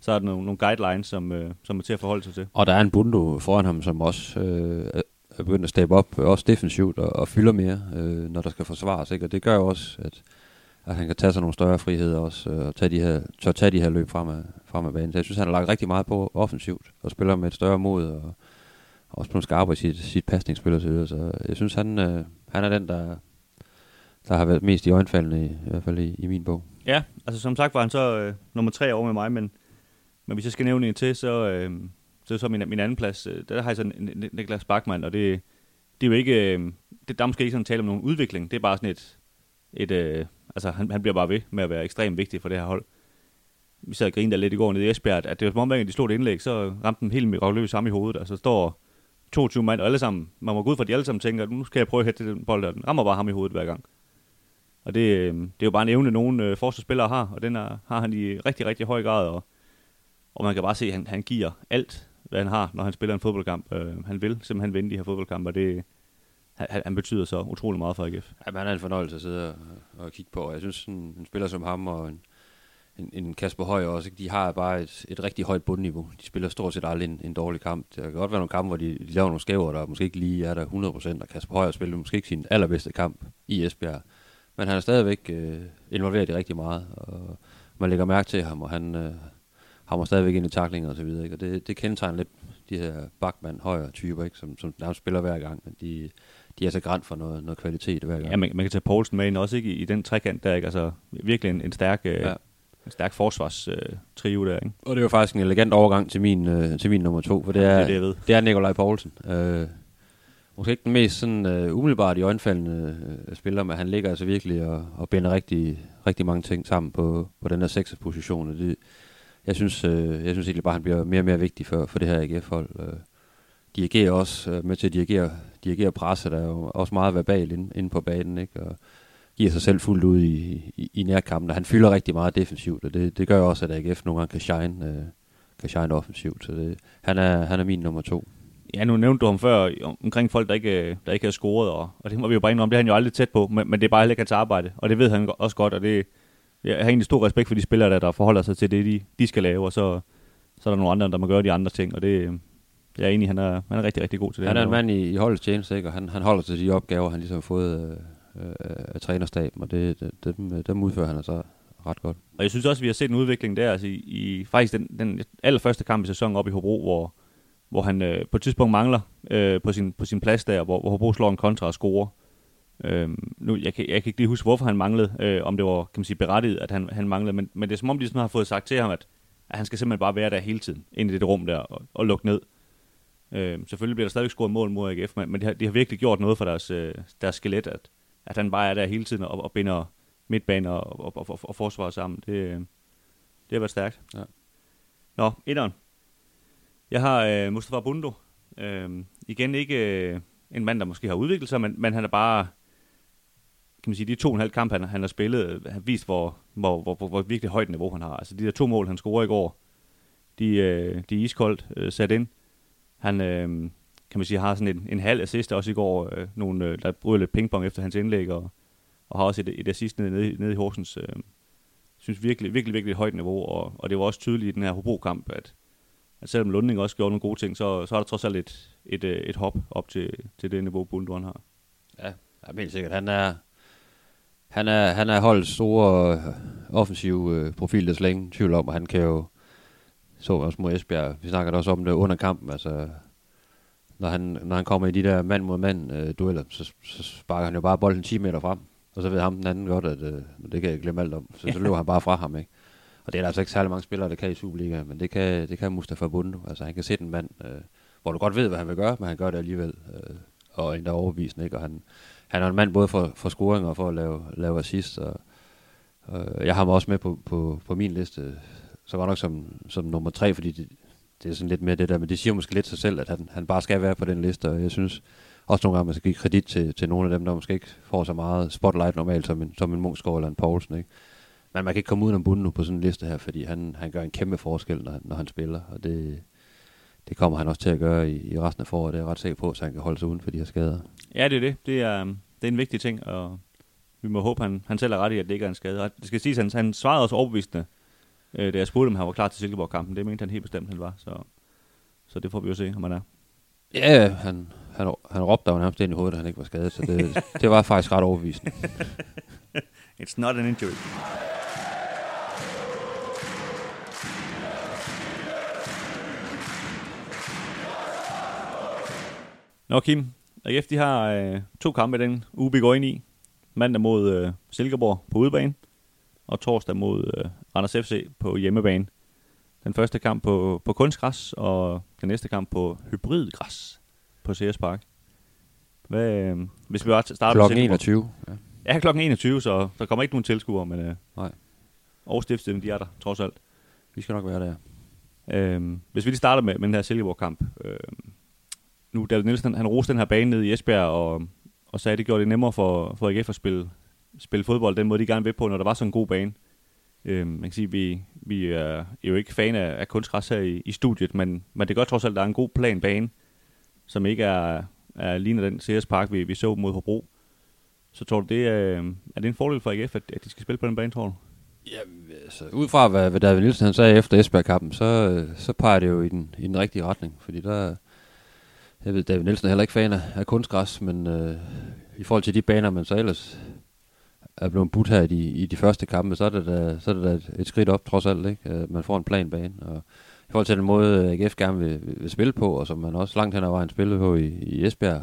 så er der nogle, nogle guidelines, som, øh, som er til at forholde sig til. Og der er en bundo foran ham, som også øh, er begyndt at steppe op, øh, også defensivt og, og fylder mere, øh, når der skal forsvares. Ikke? Og det gør jo også, at, at han kan tage sig nogle større friheder også, øh, og tage de her, tør tage de her løb frem af, frem af banen. Så jeg synes, han har lagt rigtig meget på offensivt, og spiller med et større mod, og også på skarp i sit, sit pasningsspil osv. så. Så jeg synes, han, øh, han er den, der, der har været mest i øjenfaldene, i, i hvert fald i, i min bog. Ja, altså som sagt var han så øh, nummer tre over med mig, men, men hvis jeg skal nævne en til, så, øh, så er så min, min anden plads, øh, der har jeg så Niklas Bachmann, og det, det er jo ikke, øh, det, der er måske ikke sådan tale om nogen udvikling, det er bare sådan et, et øh, altså han, han bliver bare ved med at være ekstremt vigtig for det her hold. Vi sad og grinede lidt i går nede i Esbjerg, at det var som om, at de slog et indlæg, så ramte den helt mirakuløst sammen i hovedet, altså står 22 mand, og alle sammen, man må gå ud fra, at de alle sammen tænker, nu skal jeg prøve at hætte den bold, og den rammer bare ham i hovedet hver gang. Og det, øh, det er jo bare en evne, nogle øh, forsvarsspillere har, og den er, har han i rigtig, rigtig høj grad, og, og man kan bare se, at han, han giver alt, hvad han har, når han spiller en fodboldkamp. Øh, han vil simpelthen vinde de her fodboldkampe, og det, han, han betyder så utrolig meget for AGF. Ja, han er en fornøjelse at sidde og, og kigge på, jeg synes, en, en spiller som ham og en, en, en Kasper Høj også, de har bare et, et rigtig højt bundniveau. De spiller stort set aldrig en, en dårlig kamp. Det kan godt være nogle kampe, hvor de, de laver nogle skæver, der måske ikke lige er der 100%, og Kasper Høj spiller måske ikke sin allerbedste kamp i Esbjerg. Men han er stadigvæk øh, involveret i rigtig meget, og man lægger mærke til ham, og han øh, hammer stadigvæk ind i taklinger og så videre. Ikke? Og det, det kendetegner lidt de her bakmand højere typer, ikke? Som, som nærmest spiller hver gang. Men de, de er så grænt for noget, noget kvalitet hver gang. Ja, man, man kan tage Poulsen med ind også ikke i, i den trekant der, ikke? Altså virkelig en, en stærk... Øh, ja en stærk forsvarstrio øh, der, ikke? Og det er jo faktisk en elegant overgang til min, øh, til min nummer to, for det er, ja, det, er det, det er Nikolaj Poulsen. Øh, måske ikke den mest sådan, uh, umiddelbart i øjenfaldende uh, spiller, men han ligger altså virkelig og, og binder rigtig, rigtig mange ting sammen på, på den her sekser position. Det, jeg synes, øh, jeg synes egentlig bare, at han bliver mere og mere vigtig for, for det her AGF-hold. Øh, dirigerer også øh, med til at dirigere, dirigere presse, der er jo også meget verbal inde, inde på banen, ikke? Og giver sig selv fuldt ud i, i, i nærkampen, og han fylder rigtig meget defensivt, og det, det gør også, at AGF nogle gange kan shine, øh, kan shine offensivt. Så det, han, er, han er min nummer to. Ja, nu nævnte du ham før omkring folk, der ikke, øh, der ikke har scoret, og, og det må vi jo bare indrømme, det er han jo aldrig tæt på, men, men det er bare heller ikke hans arbejde, og det ved han også godt, og det, jeg har egentlig stor respekt for de spillere, der, der forholder sig til det, de, de skal lave, og så, så er der nogle andre, der må gøre de andre ting, og det, jeg er enig, han er, han er rigtig, rigtig god til det. Han er en mand i, i holdets tjeneste, ikke? og han, han holder til de opgaver, han ligesom har fået øh, øh, af trænerstaben, og det, det, dem, dem udfører han altså ret godt. Og jeg synes også, at vi har set en udvikling der, altså i, i faktisk den, den allerførste kamp i sæsonen op i Hobro, hvor, hvor han øh, på et tidspunkt mangler øh, på, sin, på sin plads der, hvor, hvor Hobro slår en kontra og scorer. Øh, nu, jeg, kan, jeg kan ikke lige huske, hvorfor han manglede, øh, om det var kan man sige, berettiget, at han, han manglede, men, men det er som om, de sådan har fået sagt til ham, at, at han skal simpelthen bare være der hele tiden, ind i det rum der, og, og lukke ned. Øh, selvfølgelig bliver der stadig scoret mål mod AGF, men, men de, har, de har virkelig gjort noget for deres, øh, deres skelet, at, at han bare er der hele tiden og, og binder midtbaner og, og, og, og, og forsvar sammen. Det, det har været stærkt. Ja. Nå, etteren. Jeg har øh, Mustafa Bundo. Øh, igen ikke øh, en mand, der måske har udviklet sig, men, men han er bare, kan man sige, de to og en halv kamp, han, han har spillet, øh, har vist, hvor, hvor, hvor, hvor, hvor virkelig højt niveau han har. Altså de der to mål, han scorede i går, de, øh, de er iskoldt øh, sat ind. Han, øh, kan man sige, har sådan en, en halv assist også i går, øh, nogle, øh, der bryder lidt pingpong efter hans indlæg, og, og har også et, et assist nede, nede, nede i Horsens. Øh, synes virkelig, virkelig, virkelig højt niveau, og, og det var også tydeligt i den her Hobro-kamp, at, at selvom Lunding også gjorde nogle gode ting, så, så er der trods alt et, et, øh, et hop op til, til det niveau, Bunduren har. Ja, er helt sikkert. Han er, han er, han er holdt store øh, offensive øh, profil, der er slet ingen tvivl om, og han kan jo, så også mod Esbjerg, vi snakker også om det under kampen, altså når han, når han kommer i de der mand mod mand øh, dueller, så, så sparker han jo bare bolden 10 meter frem, og så ved ham den anden godt, at øh, det kan jeg glemme alt om, så, så løber han bare fra ham, ikke? Og det er der altså ikke særlig mange spillere, der kan i Superliga, men det kan, det kan Mustafa Bundu. Altså han kan sætte en mand, øh, hvor du godt ved, hvad han vil gøre, men han gør det alligevel, øh, og endda overbevisende, ikke? Og han, han er en mand både for, for scoring og for at lave, lave assist, og, øh, jeg har ham også med på, på, på min liste, så var nok som, som nummer tre, fordi det, det er sådan lidt mere det der, men det siger måske lidt sig selv, at han, han bare skal være på den liste, og jeg synes også nogle gange, man skal give kredit til, til nogle af dem, der måske ikke får så meget spotlight normalt, som en, som en Mungsgaard eller en Poulsen, ikke? Men man kan ikke komme ud om bunden nu på sådan en liste her, fordi han, han gør en kæmpe forskel, når, når han spiller, og det, det kommer han også til at gøre i, i resten af foråret. Det er jeg ret sikker på, så han kan holde sig uden for de her skader. Ja, det er det. Det er, det er en vigtig ting, og vi må håbe, han, han selv er ret i, at det ikke er en skade. Det skal siges, han, han svarede også overbevisende, øh, da jeg spurgte, om han var klar til Silkeborg-kampen. Det mente han helt bestemt, han var. Så, så det får vi jo se, om han er. Ja, han, han, han råbte jo nærmest ind i hovedet, at han ikke var skadet, så det, det var faktisk ret overbevisende. It's not an injury. Nå Kim, AGF de har øh, to kampe den uge, vi går ind i. Mandag mod øh, Silkeborg på udebane, og torsdag mod øh, Randers FC på hjemmebane. Den første kamp på, på kunstgræs, og den næste kamp på hybridgræs på CS Park. Hvad, øh, hvis vi bare starter Klokken 21. Ja. Ja, klokken 21, så der kommer ikke nogen tilskuere, men øh, Nej. Aarhus Stiftstidende, de er der, trods alt. Vi skal nok være der. Øhm, hvis vi lige starter med, med den her Silkeborg-kamp. Øhm, nu, David Nielsen, han roste den her bane ned i Esbjerg, og, og sagde, at det gjorde det nemmere for, for AGF at spille, spille fodbold, den måde de gerne vil på, når der var sådan en god bane. Øhm, man kan sige, vi, vi er jo ikke fan af, af kunstgræs her i, i studiet, men, men det gør trods alt, at der er en god plan bane, som ikke er, er ligner den CS Park, vi, vi så mod Hobro. Så tror du, det er, er det en fordel for AGF, at, at de skal spille på den bane, tror du? Ja, altså, ud fra hvad, hvad David Nielsen han sagde efter Esbjerg-kampen, så, så peger det jo i den, i den rigtige retning, fordi der, jeg ved, David Nielsen er heller ikke fan af, af kunstgræs, men øh, i forhold til de baner, man så ellers er blevet budt her i de, i de første kampe, så er det da, så er det da et, et skridt op trods alt, ikke? At man får en planbane, og i forhold til den måde, AGF gerne vil, vil, spille på, og som man også langt hen ad vejen spillede på i, i Esbjerg,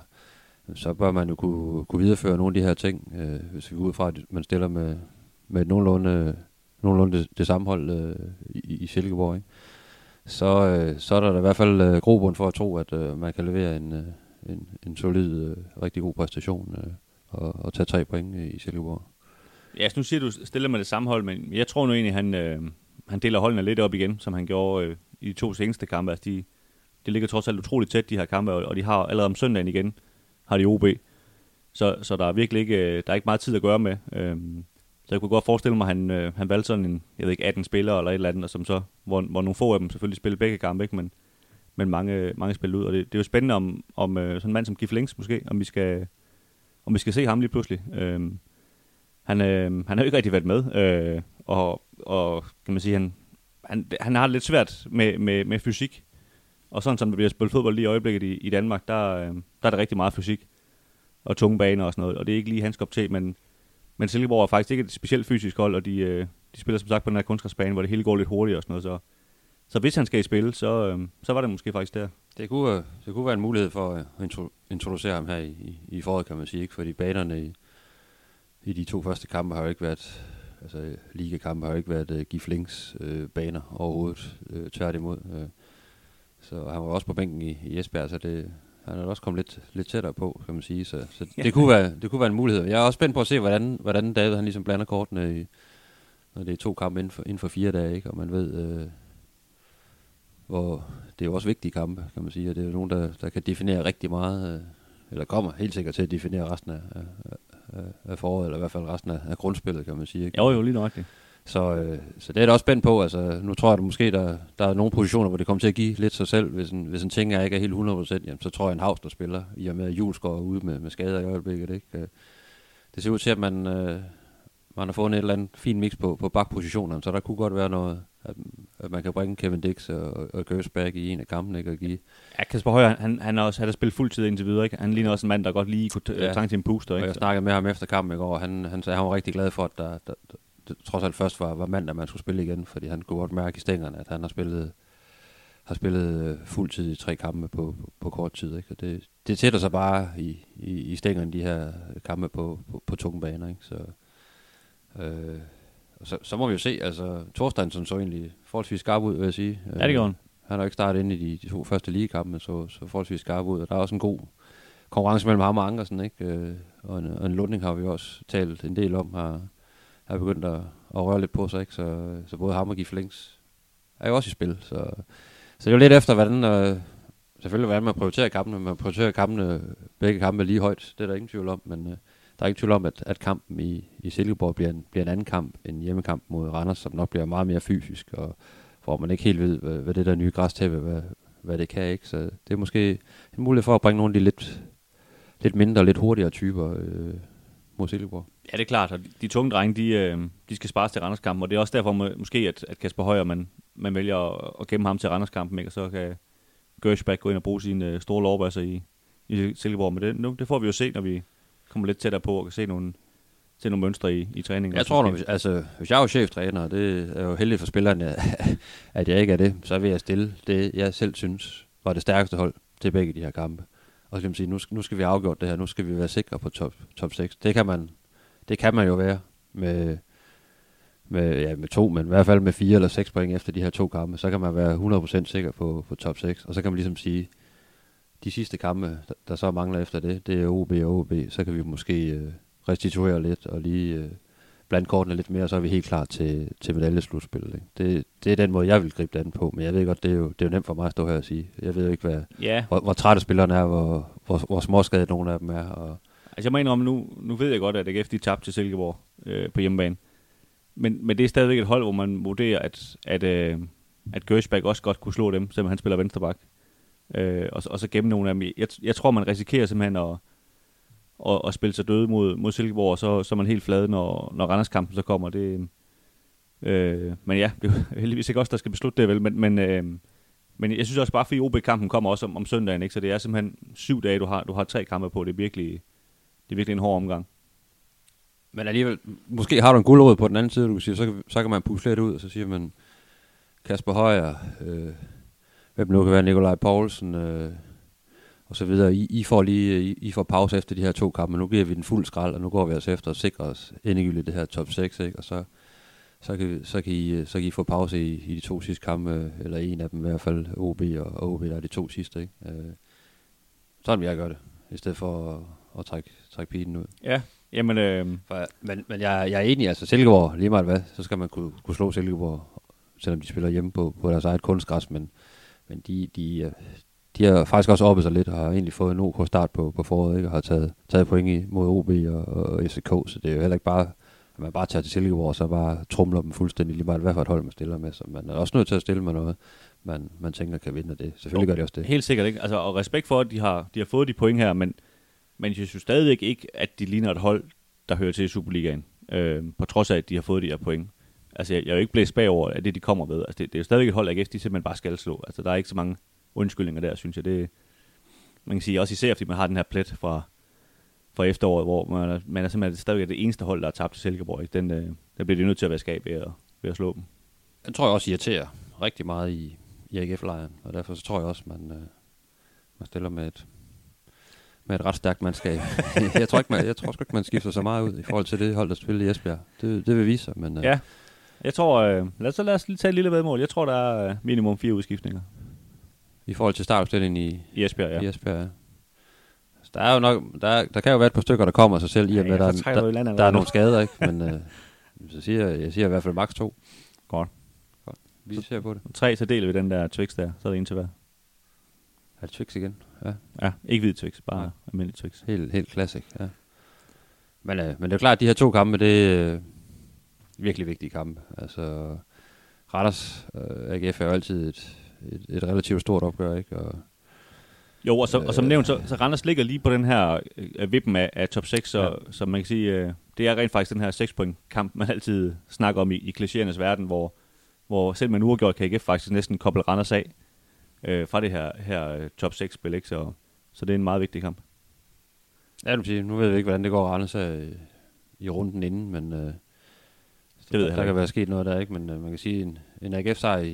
så bør man jo kunne, kunne videreføre nogle af de her ting, øh, hvis vi går ud fra, at man stiller med, med et nogenlunde, nogenlunde det, det samme hold øh, i, i Silkeborg. Ikke? Så, øh, så er der i hvert fald øh, grobund for at tro, at øh, man kan levere en, øh, en, en solid, øh, rigtig god præstation øh, og, og tage tre point øh, i Silkeborg. Ja, nu siger du stiller med det samme hold, men jeg tror nu egentlig, han, øh, han deler holdene lidt op igen, som han gjorde øh, i de to seneste kampe. Altså, de, de ligger trods alt utroligt tæt, de her kampe, og, og de har allerede om søndagen igen, har de OB. Så, så der er virkelig ikke, øh, der er ikke meget tid at gøre med. Øhm, så jeg kunne godt forestille mig, at han, øh, han valgte sådan en, jeg ved ikke, 18 spillere eller et eller andet, og som så, hvor, hvor nogle få af dem selvfølgelig spillede begge kampe, ikke? Men, men mange, øh, mange spillede ud. Og det, det er jo spændende om, om øh, sådan en mand som Gif Links måske, om vi skal, om vi skal se ham lige pludselig. Øh, han, øh, han har jo ikke rigtig været med, øh, og, og kan man sige, han, han, han har det lidt svært med, med, med fysik. Og sådan som der bliver spillet fodbold lige i øjeblikket i, i Danmark, der, øh, der er det rigtig meget fysik og tunge baner og sådan noget. Og det er ikke lige hans kop til, men, men Silkeborg er faktisk ikke et specielt fysisk hold, og de, øh, de spiller som sagt på den her kunstgræsbane, hvor det hele går lidt hurtigt og sådan noget. Så, så hvis han skal i spil, så, øh, så var det måske faktisk der. Det kunne, øh, det kunne være en mulighed for øh, at intro, introducere ham her i, i, i foråret, kan man sige. Ikke? Fordi banerne i, i de to første kampe har jo ikke været, altså ligakampe har jo ikke været øh, uh, Giflings uh, baner overhovedet, uh, tværtimod. Uh, så han var også på bænken i, i Esbjerg, så det, han er også kommet lidt, lidt tættere på, kan man sige. Så, så ja. det, kunne være, det kunne være en mulighed. Jeg er også spændt på at se, hvordan, hvordan David han ligesom blander kortene, i, når det er to kampe inden for, inden for fire dage, ikke? og man ved, øh, hvor det er jo også vigtige kampe, kan man sige, og det er jo nogen, der, der kan definere rigtig meget, øh, eller kommer helt sikkert til at definere resten af, af, af, af foråret, eller i hvert fald resten af, af grundspillet, kan man sige. Ikke? Jo, jo, lige nøjagtigt. Så, øh, så det er da også spændt på. Altså, nu tror jeg, at måske der, der er nogle positioner, hvor det kommer til at give lidt sig selv. Hvis en, hvis en ting er ikke er helt 100%, jamen, så tror jeg, en Havs, der spiller, i og med at Jules går ud med, med skader i øjeblikket. Ikke? Øh, det ser ud til, at man, øh, man har fået et eller andet fint mix på, på bakpositionerne, så der kunne godt være noget, at, at man kan bringe Kevin Dix og, og Gersberg i en af kampene, ikke? Og give... Ja, Kasper Højer, han, han, har også, han har spillet fuldtid indtil videre, ikke? Han ligner også en mand, der godt lige kunne Ja. ja. til en booster, Og ikke? jeg snakkede med ham efter kampen i går, og han, han sagde, han var rigtig glad for, at der, der, det, trods alt først var, var mandag, man skulle spille igen, fordi han kunne godt mærke i stængerne, at han har spillet, har spillet øh, fuldtid i tre kampe på, på, på kort tid. Ikke? Og det, det sætter sig bare i, i, i stængerne, de her kampe på, på, på tunge baner. Ikke? Så, øh, så, så må vi jo se, altså Thorsteinsson så egentlig forholdsvis skarp ud, vil jeg sige. Ja, det gjorde han. Han har jo ikke startet ind i de, de to første ligekampe, så, så forholdsvis skarp ud, og der er også en god konkurrence mellem ham og Ankersen, ikke? Øh, og, en, og en Lunding har vi også talt en del om, har, har begyndt at, at røre lidt på sig, ikke? Så, så både ham og Gif Links er jo også i spil, så, så det er jo lidt efter, hvordan, øh, selvfølgelig hvordan man prioriterer kampene, man prioriterer kampene, begge kampe lige højt, det er der ingen tvivl om, men øh, der er ikke tvivl om, at, at kampen i, i Silkeborg bliver en, bliver en anden kamp end hjemmekamp mod Randers, som nok bliver meget mere fysisk, og hvor man ikke helt ved, hvad, hvad det der nye græstæppe, hvad, hvad det kan, ikke? Så det er måske en mulighed for at bringe nogle af de lidt, lidt mindre, lidt hurtigere typer øh, mod Silkeborg. Ja, det er klart, og de tunge drenge, de, øh, de skal spares til Randerskampen, og det er også derfor måske, at, at Kasper Højer, man, man vælger at, at gemme ham til Randerskampen, ikke? og så kan Gershback gå ind og bruge sine øh, store lovbasser i, i Silkeborg. Men det, nu, det får vi jo se, når vi kommer lidt tættere på og kan se nogle, se nogle mønstre i, i træningen. Jeg tror, når, hvis, altså, hvis jeg er jo cheftræner, og det er jo heldigt for spillerne, at jeg ikke er det, så vil jeg stille det, jeg selv synes var det stærkeste hold til begge de her kampe. Og så kan man sige, nu, skal- nu skal vi have afgjort det her, nu skal vi være sikre på top, top 6. Det kan man, det kan man jo være med, med, ja, med to, men i hvert fald med fire eller seks point efter de her to kampe, så kan man være 100% sikker på, på top 6. Og så kan man ligesom sige, de sidste kampe, der, der så mangler efter det, det er OB og OB, så kan vi måske øh, restituere lidt og lige øh, blande kortene lidt mere, og så er vi helt klar til, til medaljeslutspillet. Ikke? Det, det er den måde, jeg vil gribe det an på, men jeg ved godt, det er jo, det er jo nemt for mig at stå her og sige. Jeg ved jo ikke, hvad, Ja, hvor, hvor trætte spillerne er, hvor, hvor, hvor småskadede nogle af dem er. Og, Altså jeg må indrømme, nu, nu ved jeg godt, at AGF de tabte til Silkeborg øh, på hjemmebane. Men, men det er stadigvæk et hold, hvor man vurderer, at, at, øh, at Gershback også godt kunne slå dem, selvom han spiller venstreback. Øh, og, og så gemme nogle af dem. Jeg, jeg tror, man risikerer simpelthen at, at, at spille sig døde mod, mod Silkeborg, og så, så er man helt flad, når, når Randerskampen så kommer. Det, øh, men ja, det er heldigvis ikke også, der skal beslutte det vel. Men, men, øh, men jeg synes også bare, fordi OB-kampen kommer også om, om søndagen, ikke? så det er simpelthen syv dage, du har, du har tre kampe på. Det er virkelig, det er virkelig en hård omgang. men alligevel, måske har du en guldråd på den anden side, du kan sige, så, kan- så kan man pusle lidt ud, og så siger man, Kasper Højer, øh, hvem nu kan være Nikolaj Poulsen, øh, og så videre. I, I, får lige, I, I får pause efter de her to kampe, men nu giver vi den fuld skrald, og nu går vi altså efter at sikre os endegyldigt det her top 6, ikke? og så, så, kan, vi- så, kan I, så kan I få pause i, i de to sidste kampe, eller en af dem i hvert fald, OB og OB, der er de to sidste. Ikke? Øh, sådan vil jeg gøre det, i stedet for at, at trække, trække pilen ud. Ja, jamen, øh, For, men, men jeg, jeg er enig, altså Silkeborg, lige meget hvad, så skal man kunne, kunne slå Silkeborg, selvom de spiller hjemme på, på deres eget kunstgræs, men, men de, de, øh, de har faktisk også oppet sig lidt, og har egentlig fået en OK start på, på foråret, ikke? og har taget, taget point mod OB og, og FCK, så det er jo heller ikke bare, at man bare tager til Silkeborg, og så bare trumler dem fuldstændig lige meget, hvad for et hold man stiller med, så man er også nødt til at stille med noget, man, man tænker kan vinde det. Selvfølgelig gør de også det. helt sikkert ikke. Altså, og respekt for, at de har, de har fået de point her, men, men jeg synes stadigvæk ikke, at de ligner et hold, der hører til i Superligaen. Øh, på trods af, at de har fået de her point. Altså, jeg, jeg er jo ikke blæst bagover af det, de kommer ved. Altså, det, det er jo stadigvæk et hold, AGF, de simpelthen bare skal slå. Altså, der er ikke så mange undskyldninger der, synes jeg. Det, man kan sige, også især fordi man har den her plet fra, fra efteråret, hvor man er, man er simpelthen stadigvæk det eneste hold, der har tabt til Silkeborg. Ikke? Den, øh, der bliver de nødt til at være skab ved at, ved at slå dem. Den tror jeg også irriterer rigtig meget i, i AGF-lejren, og derfor så tror jeg også, man, øh, man stiller med et, med et ret stærkt mandskab. jeg, tror ikke, man, jeg tror sgu ikke, man skifter så meget ud i forhold til det hold, der spiller i Esbjerg. Det, det vil vise sig, men øh, Ja. Jeg tror, øh, lad, os, så lad os lige tage et lille vedmål. Jeg tror, der er øh, minimum fire udskiftninger i forhold til startopstillingen i, i Esbjerg. Ja. i Esbjerg, ja. Så der, er jo nok, der, der kan jo være et par stykker, der kommer sig selv, i og med, Ja, der, der, eller andet der er nogle skader, ikke? Men øh, så siger, jeg- jeg siger i hvert fald maks to. Godt. Vi ser på det. Tre, så deler vi den der Twix der. Så er det en til hver. Er det Twix igen? Ja, Ja, ikke hvid Twix, bare ja. almindelig Twix. helt, helt classic, ja. Men, øh, men det er klart, at de her to kampe, det er øh, virkelig vigtige kampe. Altså, Randers øh, AGF er jo altid et, et, et relativt stort opgør, ikke? Og, Jo, og, så, og som nævnt, så, så Randers ligger lige på den her øh, vippen af, af top 6, så, ja. så man kan sige, øh, det er rent faktisk den her 6 point kamp, man altid snakker om i, i klichéernes verden, hvor, hvor selv med en uafgjort kan AGF faktisk næsten koble Randers af øh, fra det her, her øh, top 6 spil, ikke? Så, så det er en meget vigtig kamp. ja, du sige, nu ved vi ikke, hvordan det går Randers i, i runden inden, men øh, Det ved jeg der, heller der kan være sket noget der, ikke? Men øh, man kan sige, en, en AGF-sejr i,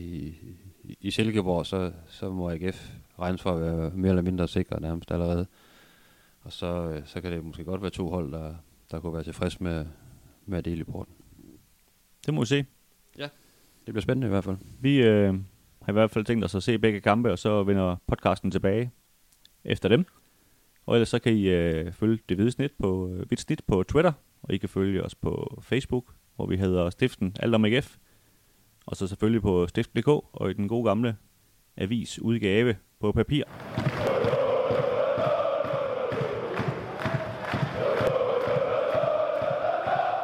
i, i Silkeborg, så, så må AGF regnes for at være mere eller mindre sikre nærmest allerede. Og så, øh, så kan det måske godt være to hold, der, der kunne være tilfreds med, med at dele i porten. Det må vi se. Det bliver spændende i hvert fald. Vi øh, har i hvert fald tænkt os at se begge kampe, og så vender podcasten tilbage efter dem. Og ellers så kan I øh, følge det hvide snit på, øh, hvidt snit på Twitter, og I kan følge os på Facebook, hvor vi hedder Stiften Alt om AGF. Og så selvfølgelig på stift.dk og i den gode gamle avis udgave på papir.